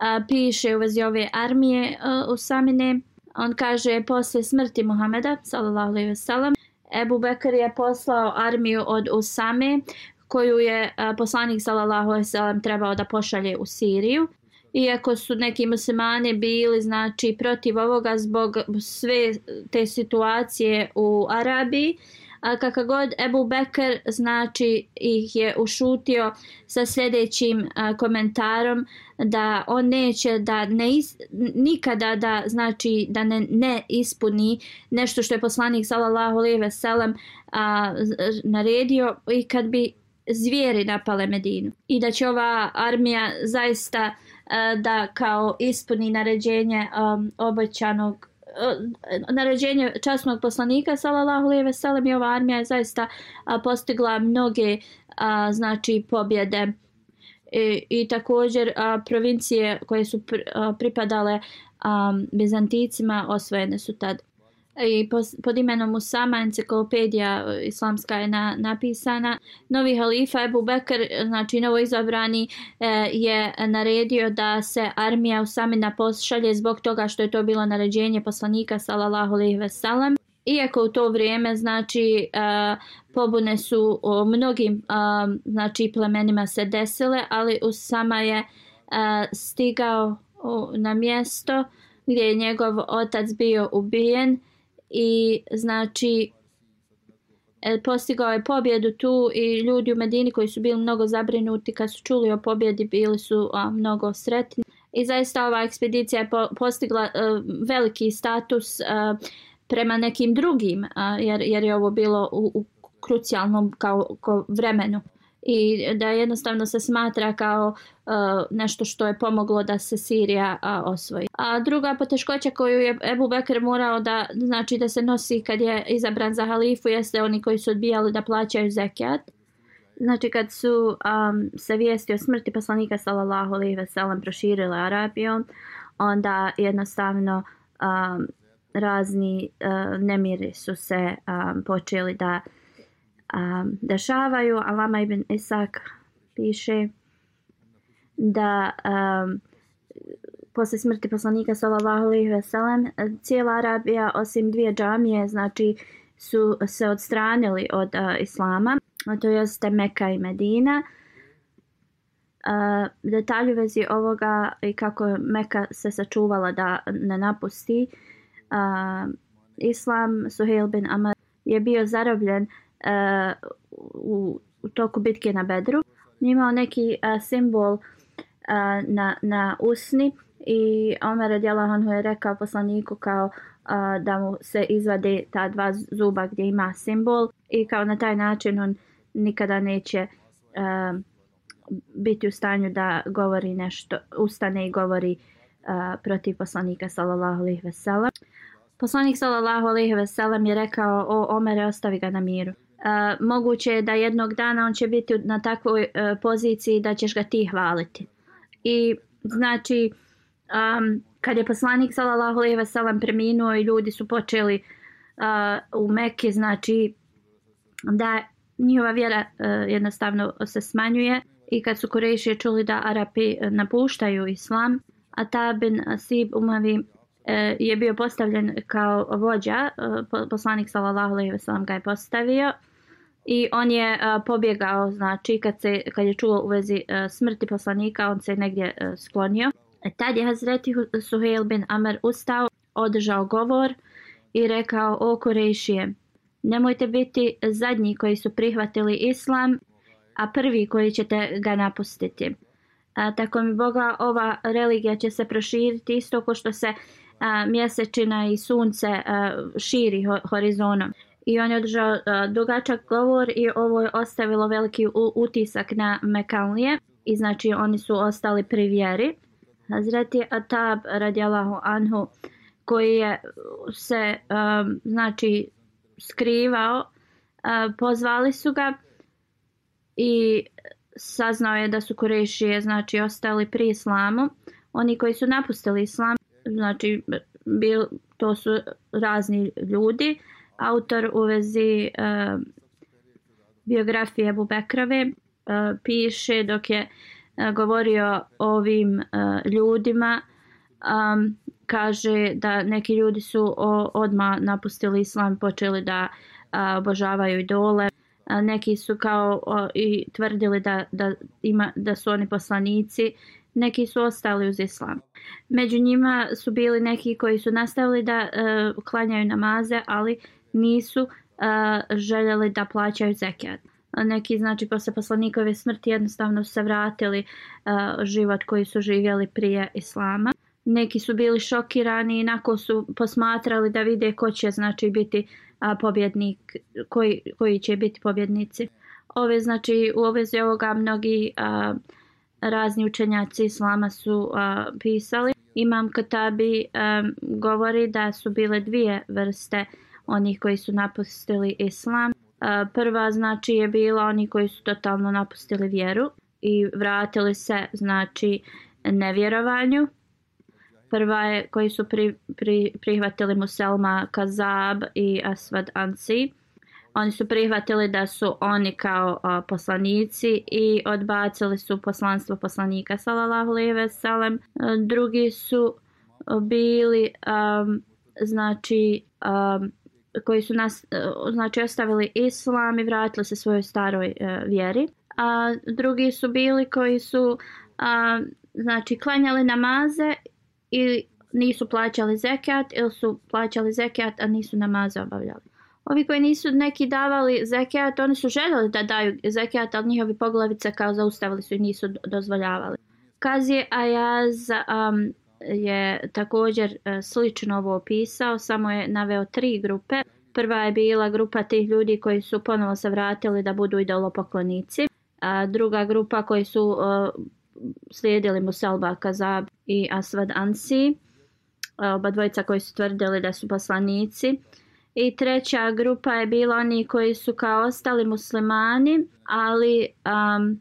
a, piše u vezi ove armije a, u Samine. On kaže, posle smrti Muhameda, sallallahu alaihi wasallam, Ebu Bekr je poslao armiju od Usame koju je poslanik sallallahu alejhi ve sellem trebao da pošalje u Siriju. Iako su neki muslimani bili znači protiv ovoga zbog sve te situacije u Arabiji, a kako god Ebu Bekr znači ih je ušutio sa sljedećim a, komentarom da on neće da ne is, nikada da znači da ne, ne ispuni nešto što je poslanik sallallahu alejhi ve sellem naredio i kad bi zvijeri napale Medinu. I da će ova armija zaista E, da kao ispuni naređenje um, obećanog e, naređenje časnog poslanika sallallahu alejhi ve sellem i ova armija je zaista a, postigla mnoge a, znači pobjede. I, i također a, provincije koje su pr, a, pripadale a, Bizanticima osvojene su tad i pod imenom Usama enciklopedija e, islamska je na, napisana. Novi halifa Ebu Bekr, znači novo izabrani, e, je naredio da se armija Usamina pošalje zbog toga što je to bilo naređenje poslanika sallallahu alejhi ve sellem. Iako u to vrijeme znači e, pobune su o mnogim e, znači plemenima se desile, ali Usama je e, stigao u, na mjesto gdje je njegov otac bio ubijen i znači e, postigao je pobjedu tu i ljudi u Medini koji su bili mnogo zabrinuti kad su čuli o pobjedi bili su a, mnogo sretni. I zaista ova ekspedicija je po, postigla a, veliki status a, prema nekim drugim a, jer, jer je ovo bilo u, u krucijalnom kao, kao vremenu i da jednostavno se smatra kao uh, nešto što je pomoglo da se Sirija uh, osvoji. A druga poteškoća koju je Ebu Bekr morao da znači da se nosi kad je izabran za halifu jeste oni koji su odbijali da plaćaju zekijat. Znači kad su um, se vijesti o smrti poslanika sallallahu alejhi ve sellem proširile Arabijom, onda jednostavno um, razni uh, nemiri su se um, počeli da um, dešavaju. Alama ibn Isak piše da um, posle smrti poslanika sallallahu alejhi ve sellem cijela Arabija osim dvije džamije znači su se odstranili od uh, islama a to jeste Meka i Medina uh, detalju vezi ovoga i kako Meka se sačuvala da ne napusti uh, islam Suhail bin Amr je bio zarobljen uh, u, u toku bitke na Bedru. Imao neki uh, simbol uh, na, na usni i Omer Radjelahan je rekao poslaniku kao uh, da mu se izvade ta dva zuba gdje ima simbol i kao na taj način on nikada neće uh, biti u stanju da govori nešto, ustane i govori uh, protiv poslanika sallallahu alejhi ve sellem. Poslanik sallallahu alejhi ve sellem je rekao o Omere ostavi ga na miru moguće je da jednog dana on će biti na takvoj uh, poziciji da ćeš ga ti hvaliti. I znači, um, kad je poslanik sallallahu alejhi ve sellem preminuo i ljudi su počeli uh, u Mekke, znači da njihova vjera uh, jednostavno se smanjuje i kad su Kurejši čuli da Arapi napuštaju islam, a bin Asib Umavi E, je bio postavljen kao vođa, e, poslanik sallallahu alejhi ve sellem ga je postavio i on je e, pobjegao, znači kad se kad je čuo u vezi smrti poslanika, on se negdje sklonio. Tad je Hazreti Suhail bin Amr ustao, održao govor i rekao o Kurejšije, nemojte biti zadnji koji su prihvatili islam, a prvi koji ćete ga napustiti. A, tako mi Boga, ova religija će se proširiti isto ko što se a, mjesečina i sunce a, širi ho, horizonom. I on je održao a, dugačak govor i ovo je ostavilo veliki u, utisak na Mekanlije i znači oni su ostali pri vjeri. Hazreti Atab radijalahu anhu koji je se um, znači skrivao uh, pozvali su ga i saznao je da su Kurešije znači ostali pri islamu oni koji su napustili islam znači bil, to su razni ljudi. Autor u vezi uh, biografije Bubekrave uh, e, piše dok je uh, govorio o ovim uh, ljudima. Um, kaže da neki ljudi su o, odma napustili islam počeli da a, obožavaju idole. A, neki su kao o, i tvrdili da, da, ima, da su oni poslanici neki su ostali uz islam. Među njima su bili neki koji su nastavili da uh, klanjaju namaze ali nisu uh, željeli da plaćaju zekat neki znači posle poslanikove smrti jednostavno se vratili uh, život koji su živjeli prije islama. Neki su bili šokirani i nako su posmatrali da vide ko će znači biti a, pobjednik, koji, koji će biti pobjednici. Ove znači u ovezi ovoga mnogi a, razni učenjaci islama su a, pisali. Imam Katabi a, govori da su bile dvije vrste onih koji su napustili islam. A, prva znači je bila oni koji su totalno napustili vjeru i vratili se znači nevjerovanju Prva je koji su pri, pri, prihvatili Muselma Kazab i Asvad Ansi. Oni su prihvatili da su oni kao a, poslanici i odbacili su poslanstvo poslanika sallallahu alejhi ve sellem. E, drugi su bili um, znači um, koji su nas e, znači ostavili islam i vratili se svojoj staroj uh, vjeri. A drugi su bili koji su a, znači klanjali namaze i nisu plaćali zekat ili su plaćali zekat a nisu namaze obavljali. Ovi koji nisu neki davali zekijat, oni su željeli da daju zekijat, ali njihovi poglavice kao zaustavili su i nisu dozvoljavali. Kazije Ajaz um, je također uh, slično ovo opisao, samo je naveo tri grupe. Prva je bila grupa tih ljudi koji su ponovo se vratili da budu idolopoklonici. A druga grupa koji su uh, slijedili Muselba Kazab i Asvad Ansi, e, oba dvojica koji su tvrdili da su poslanici. I treća grupa je bila oni koji su kao ostali muslimani, ali um,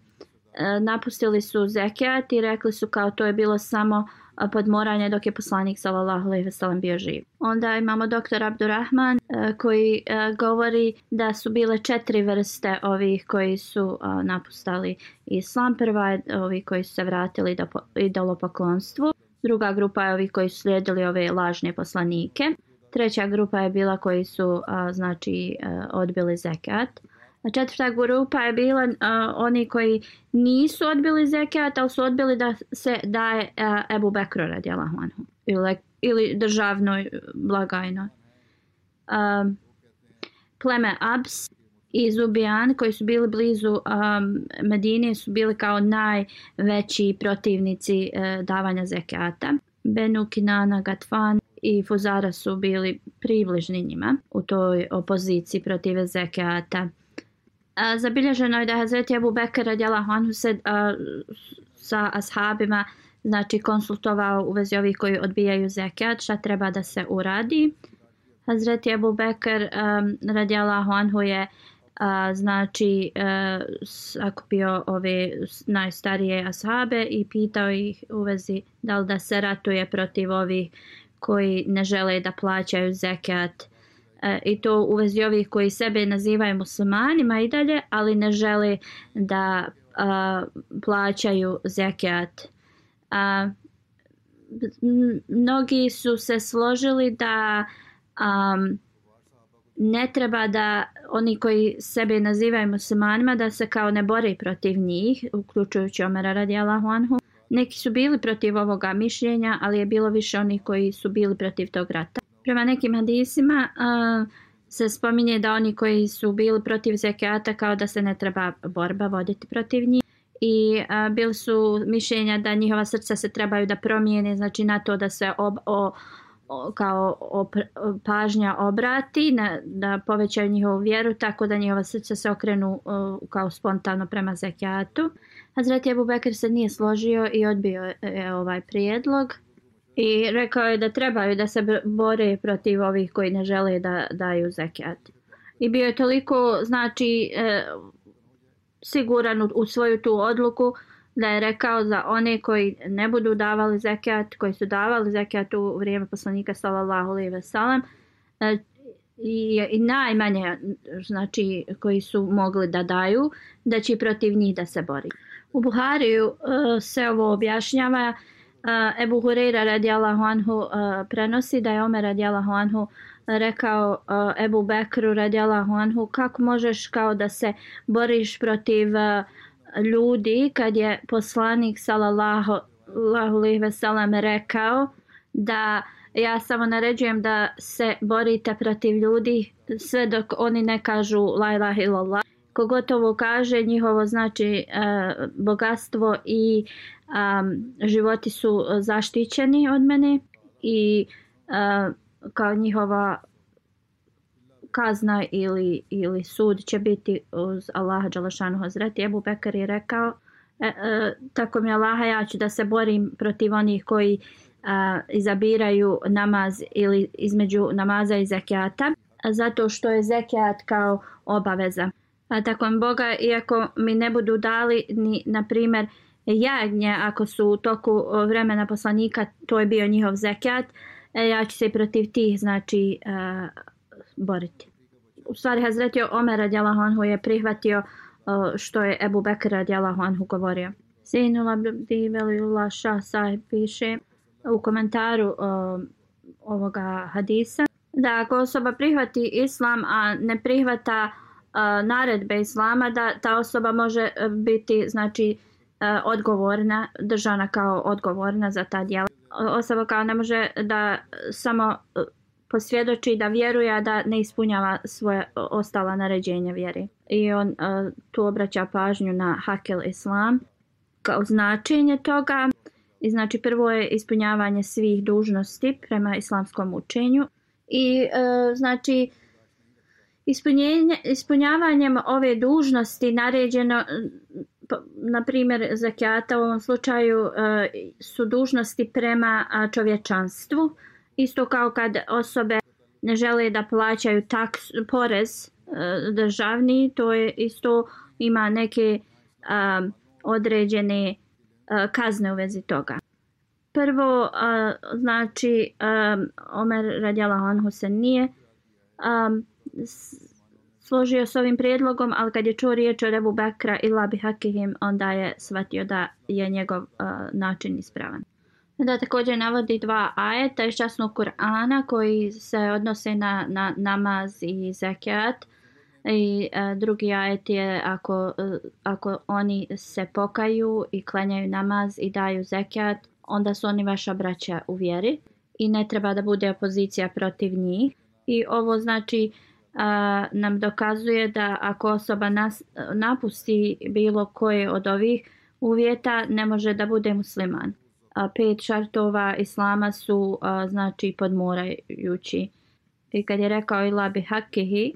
e, napustili su zekijat i rekli su kao to je bilo samo e, podmoranje dok je poslanik sallallahu alejhi ve sellem bio živ. Onda imamo doktor Abdurrahman e, koji govori da su bile četiri vrste ovih koji su napustali islam. Prva je ovi koji su se vratili do idolopoklonstvu. Druga grupa je ovi koji su slijedili ove lažne poslanike. Treća grupa je bila koji su znači odbili zekat. A četvrta grupa je bila a, oni koji nisu odbili zekat, ali su odbili da se daje a, Ebu Bekro radijala anhu. Ili, ili državnoj e, blagajnoj. Um, pleme Abs i Zubijan koji su bili blizu um, Medine su bili kao najveći protivnici uh, davanja zekata. Benu Kinana Gatfan i Fuzara su bili približni njima u toj opoziciji protiv zekata zabilježeno je da Hazreti Abu Bekr radjala Anhu se a, sa ashabima znači konsultovao u vezi ovih koji odbijaju zekat, šta treba da se uradi. Hazreti Abu Bekr um, radjala Anhu je a, znači a, sakupio ove najstarije ashabe i pitao ih u vezi da li da se ratuje protiv ovih koji ne žele da plaćaju zekat e, i to u vezi ovih koji sebe nazivaju muslimanima i dalje, ali ne žele da a, plaćaju zekat. A, mnogi su se složili da a, ne treba da oni koji sebe nazivaju muslimanima da se kao ne bori protiv njih, uključujući Omera radijalahu anhu. Neki su bili protiv ovoga mišljenja, ali je bilo više onih koji su bili protiv tog rata. Prema nekim hadisima uh, se spominje da oni koji su bili protiv zekijata kao da se ne treba borba voditi protiv njih i a, bili su mišljenja da njihova srca se trebaju da promijene, znači na to da se ob, o, o, kao op, pažnja obrati, na, da povećaju njihovu vjeru, tako da njihova srca se okrenu uh, kao spontano prema zekijatu. Hazreti Abu Bekr se nije složio i odbio je e, ovaj prijedlog i rekao je da trebaju da se bore protiv ovih koji ne žele da daju zekijat. I bio je toliko, znači, e, siguran u, u svoju tu odluku da je rekao za one koji ne budu davali zekijat, koji su davali zekijat u vrijeme poslanika sallallahu alejhi ve sellem e, i, i najmanje znači koji su mogli da daju da će protiv njih da se bori. U Buhariju uh, se ovo objašnjava uh, Ebu Hureyra radijallahu anhu uh, prenosi da je Omer radijallahu anhu rekao uh, Ebu Bekru radijallahu anhu kako možeš kao da se boriš protiv uh, ljudi kad je poslanik sallallahu alejhi ve sellem rekao da ja samo naređujem da se borite protiv ljudi sve dok oni ne kažu la ilaha illallah. Kogotovo kaže njihovo znači e, bogatstvo i um, životi su zaštićeni od mene i uh, kao njihova kazna ili, ili sud će biti uz Allaha Đalašanu Hazreti. Ebu Bekar je rekao, e, e, tako mi Allaha ja ću da se borim protiv onih koji a, izabiraju namaz ili između namaza i zekijata, zato što je zekijat kao obaveza. A tako mi Boga, iako mi ne budu dali ni, na primjer, jagnje, ako su u toku vremena poslanika, to je bio njihov zekijat, e, ja ću se protiv tih, znači, a, boriti. U stvari, Hazreti Omer radijalahu anhu je prihvatio uh, što je Ebu Bekr radijalahu anhu govorio. Sinul Abdi Velilullah Shah sahib piše u komentaru uh, ovoga hadisa da ako osoba prihvati islam, a ne prihvata uh, naredbe islama, da ta osoba može biti znači uh, odgovorna, držana kao odgovorna za ta djela. Osoba kao ne može da samo uh, posvjedoči da vjeruje, a da ne ispunjava svoje ostala naređenja vjeri. I on uh, tu obraća pažnju na hakel islam kao značenje toga. I znači prvo je ispunjavanje svih dužnosti prema islamskom učenju. I uh, znači ispunjavanjem ove dužnosti naređeno na primjer zakijata u ovom slučaju e, su dužnosti prema čovječanstvu isto kao kad osobe ne žele da plaćaju taks, porez e, državni, to je isto ima neke um, određene uh, kazne u vezi toga. Prvo, uh, znači, um, Omer radjala Anhu se nije um, složio s ovim prijedlogom, ali kad je čuo riječ o Rebu Bekra i Labi Hakihim, onda je shvatio da je njegov uh, način ispravan. Da također navodi dva ajeta iz časnog Kur'ana koji se odnose na, na namaz i zekijat. I e, drugi ajet je ako, e, ako oni se pokaju i klanjaju namaz i daju zekijat, onda su oni vaša braća u vjeri i ne treba da bude opozicija protiv njih. I ovo znači a, nam dokazuje da ako osoba nas, napusti bilo koje od ovih uvjeta, ne može da bude musliman a, pet šartova islama su a, znači podmorajući. I kad je rekao ila bi hakihi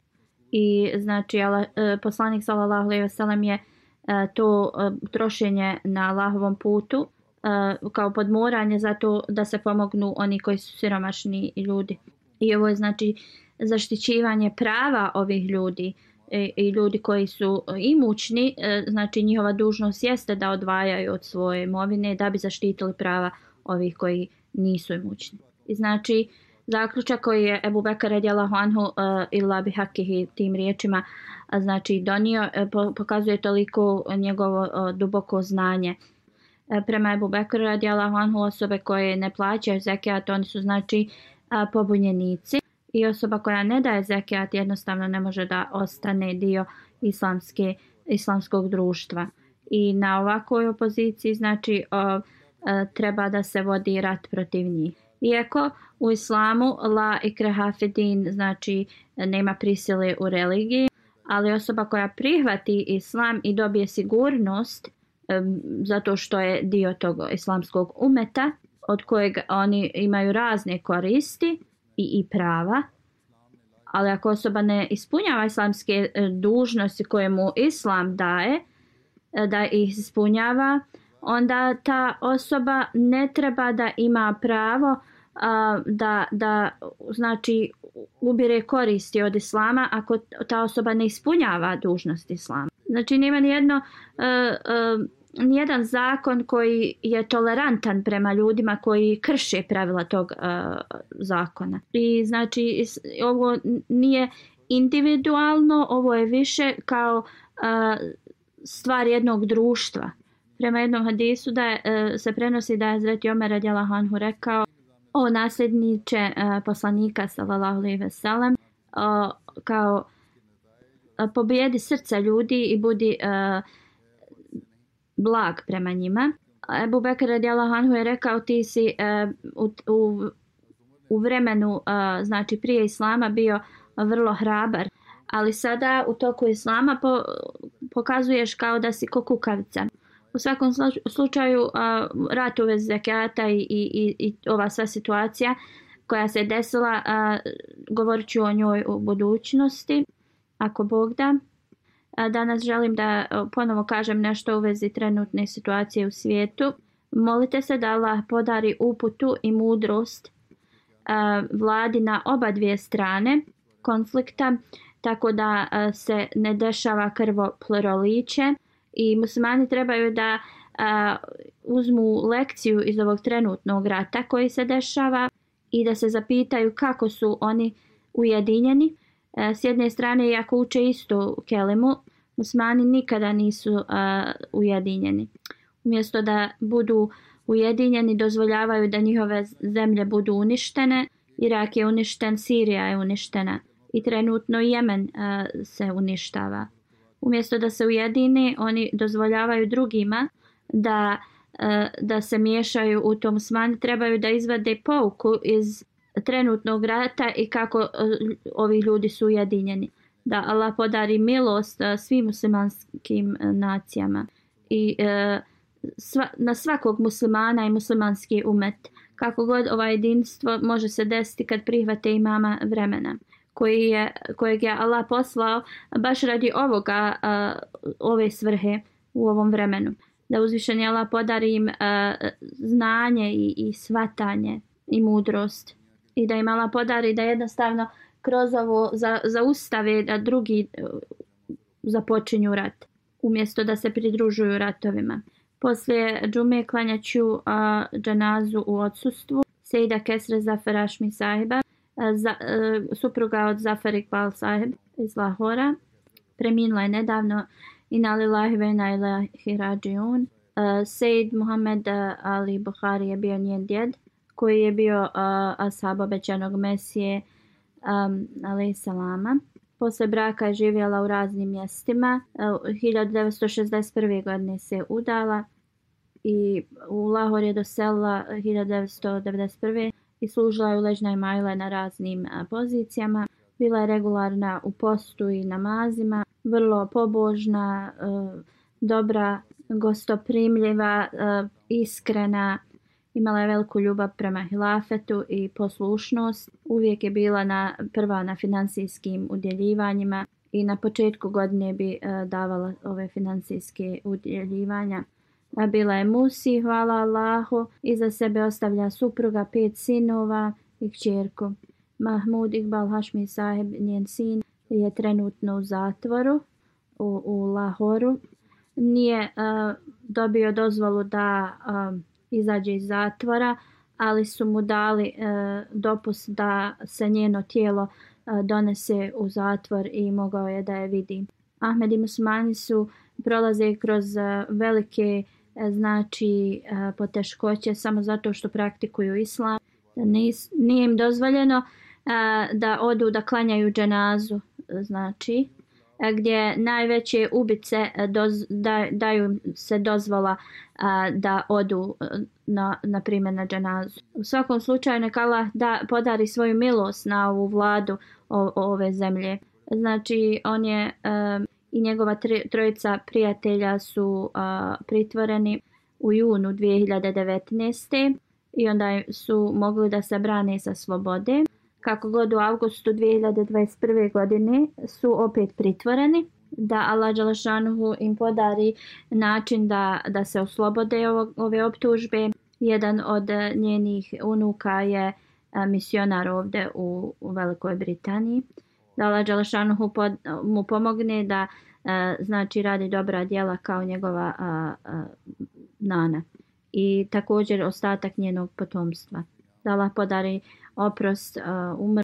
i znači ala, a, e, poslanik sallallahu alejhi ve sellem je a, to a, trošenje na Allahovom putu a, kao podmoranje zato da se pomognu oni koji su siromašni ljudi. I ovo je znači zaštićivanje prava ovih ljudi i, i ljudi koji su e, imućni, e, znači njihova dužnost jeste da odvajaju od svoje imovine da bi zaštitili prava ovih koji nisu imućni. I znači zaključak koji je Ebu Bekar radijalahu anhu uh, illa bi hakihi tim riječima uh, znači donio, uh, pokazuje toliko njegovo uh, duboko znanje. Uh, prema Ebu Bekar radijalahu anhu osobe koje ne plaćaju zekijat, oni su znači uh, pobunjenici i osoba koja ne daje zekijat jednostavno ne može da ostane dio islamske, islamskog društva. I na ovakvoj opoziciji znači o, o, treba da se vodi rat protiv njih. Iako u islamu la ikreha fedin znači nema prisile u religiji, ali osoba koja prihvati islam i dobije sigurnost e, zato što je dio tog islamskog umeta od kojeg oni imaju razne koristi i, i prava. Ali ako osoba ne ispunjava islamske e, dužnosti koje mu islam daje, e, da ih ispunjava, onda ta osoba ne treba da ima pravo a, da, da znači ubire koristi od islama ako ta osoba ne ispunjava dužnost islama. Znači nema nijedno uh, e, uh, nijedan zakon koji je tolerantan prema ljudima koji krše pravila tog uh, zakona. I znači ovo nije individualno, ovo je više kao uh, stvar jednog društva. Prema jednom hadisu da je, uh, se prenosi da je Zreti Omer Radjela Hanhu rekao o nasljedniče uh, poslanika sallallahu alejhi ve sellem uh, kao uh, pobijedi srca ljudi i budi uh, blag prema njima. Ebu Bekr radijallahu anhu je rekao ti si e, u, u, u vremenu e, znači prije islama bio vrlo hrabar ali sada u toku islama po, pokazuješ kao da si kukavica. U svakom slučaju e, uh, rat uvez zekata i, i, i ova sva situacija koja se desila a, govorit ću o njoj u budućnosti ako Bog da. Danas želim da e, ponovo kažem nešto u vezi trenutne situacije u svijetu. Molite se da Allah podari uputu i mudrost e, vladi na oba dvije strane konflikta tako da e, se ne dešava krvo pluraliće i muslimani trebaju da uzmu lekciju iz ovog trenutnog rata koji se dešava i da se zapitaju kako su oni ujedinjeni. S jedne strane, iako uče istu kelimu, musmani nikada nisu a, ujedinjeni. Umjesto da budu ujedinjeni, dozvoljavaju da njihove zemlje budu uništene. Irak je uništen, Sirija je uništena i trenutno Jemen a, se uništava. Umjesto da se ujedini, oni dozvoljavaju drugima da, da se miješaju u tom smani. Trebaju da izvade pouku iz trenutnog rata i kako ovi ljudi su ujedinjeni da Allah podari milost eh, svim muslimanskim eh, nacijama i e, sva, na svakog muslimana i muslimanski umet. Kako god ova jedinstvo može se desiti kad prihvate imama vremena koji je, kojeg je Allah poslao baš radi ovoga, uh, ove svrhe u ovom vremenu. Da uzvišeni Allah podari im uh, znanje i, i svatanje i mudrost i da im Allah podari da jednostavno kroz ovo za, zaustave da drugi e, započinju rat umjesto da se pridružuju ratovima. Poslije džume klanjaću a, džanazu u odsustvu Sejda Kesre Zafar Ašmi sahiba, a, za, a, supruga od Zafar Iqbal sahib iz Lahora. Preminula je nedavno i na lillahi ve na ilahi rađiun. E, Sejid Muhammed Ali Bukhari je bio njen djed koji je bio a, ashab obećanog mesije um, alaih. Posle braka je živjela u raznim mjestima. E, 1961. godine se udala i u Lahor je doselila 1991. i služila je u Ležnoj Majle na raznim pozicijama. Bila je regularna u postu i namazima, vrlo pobožna, e, dobra, gostoprimljiva, e, iskrena, Imala je veliku ljubav prema hilafetu i poslušnost. Uvijek je bila na, prva na financijskim udjeljivanjima i na početku godine bi e, davala ove financijske udjeljivanja. A bila je Musi, hvala Allahu, i za sebe ostavlja supruga pet sinova i kćerku. Mahmud Iqbal Hašmi Saheb, njen sin, je trenutno u zatvoru u, u Lahoru. Nije uh, dobio dozvolu da uh, izađe iz zatvora, ali su mu dali e, dopust da se njeno tijelo e, donese u zatvor i mogao je da je vidi. Ahmed i Musmani su prolaze kroz e, velike e, znači e, poteškoće samo zato što praktikuju islam. Nis, nije im dozvoljeno e, da odu da klanjaju dženazu, e, znači E, gdje najveće ubice e, doz, da, daju se dozvola a, da odu na, na primjer na dženazu. U svakom slučaju neka Allah da podari svoju milost na ovu vladu o, o ove zemlje. Znači on je a, i njegova trojica prijatelja su a, pritvoreni u junu 2019. i onda su mogli da se brane sa slobode. Kako god u avgustu 2021. godine su opet pritvoreni da Allah Đalašanuhu im podari način da, da se oslobode ovo, ove optužbe. Jedan od njenih unuka je misionar ovde u, u Velikoj Britaniji. Da Allah Đalašanuhu pod, mu pomogne da znači radi dobra djela kao njegova a, a, nana. I također ostatak njenog potomstva. Da Allah podari oprost umr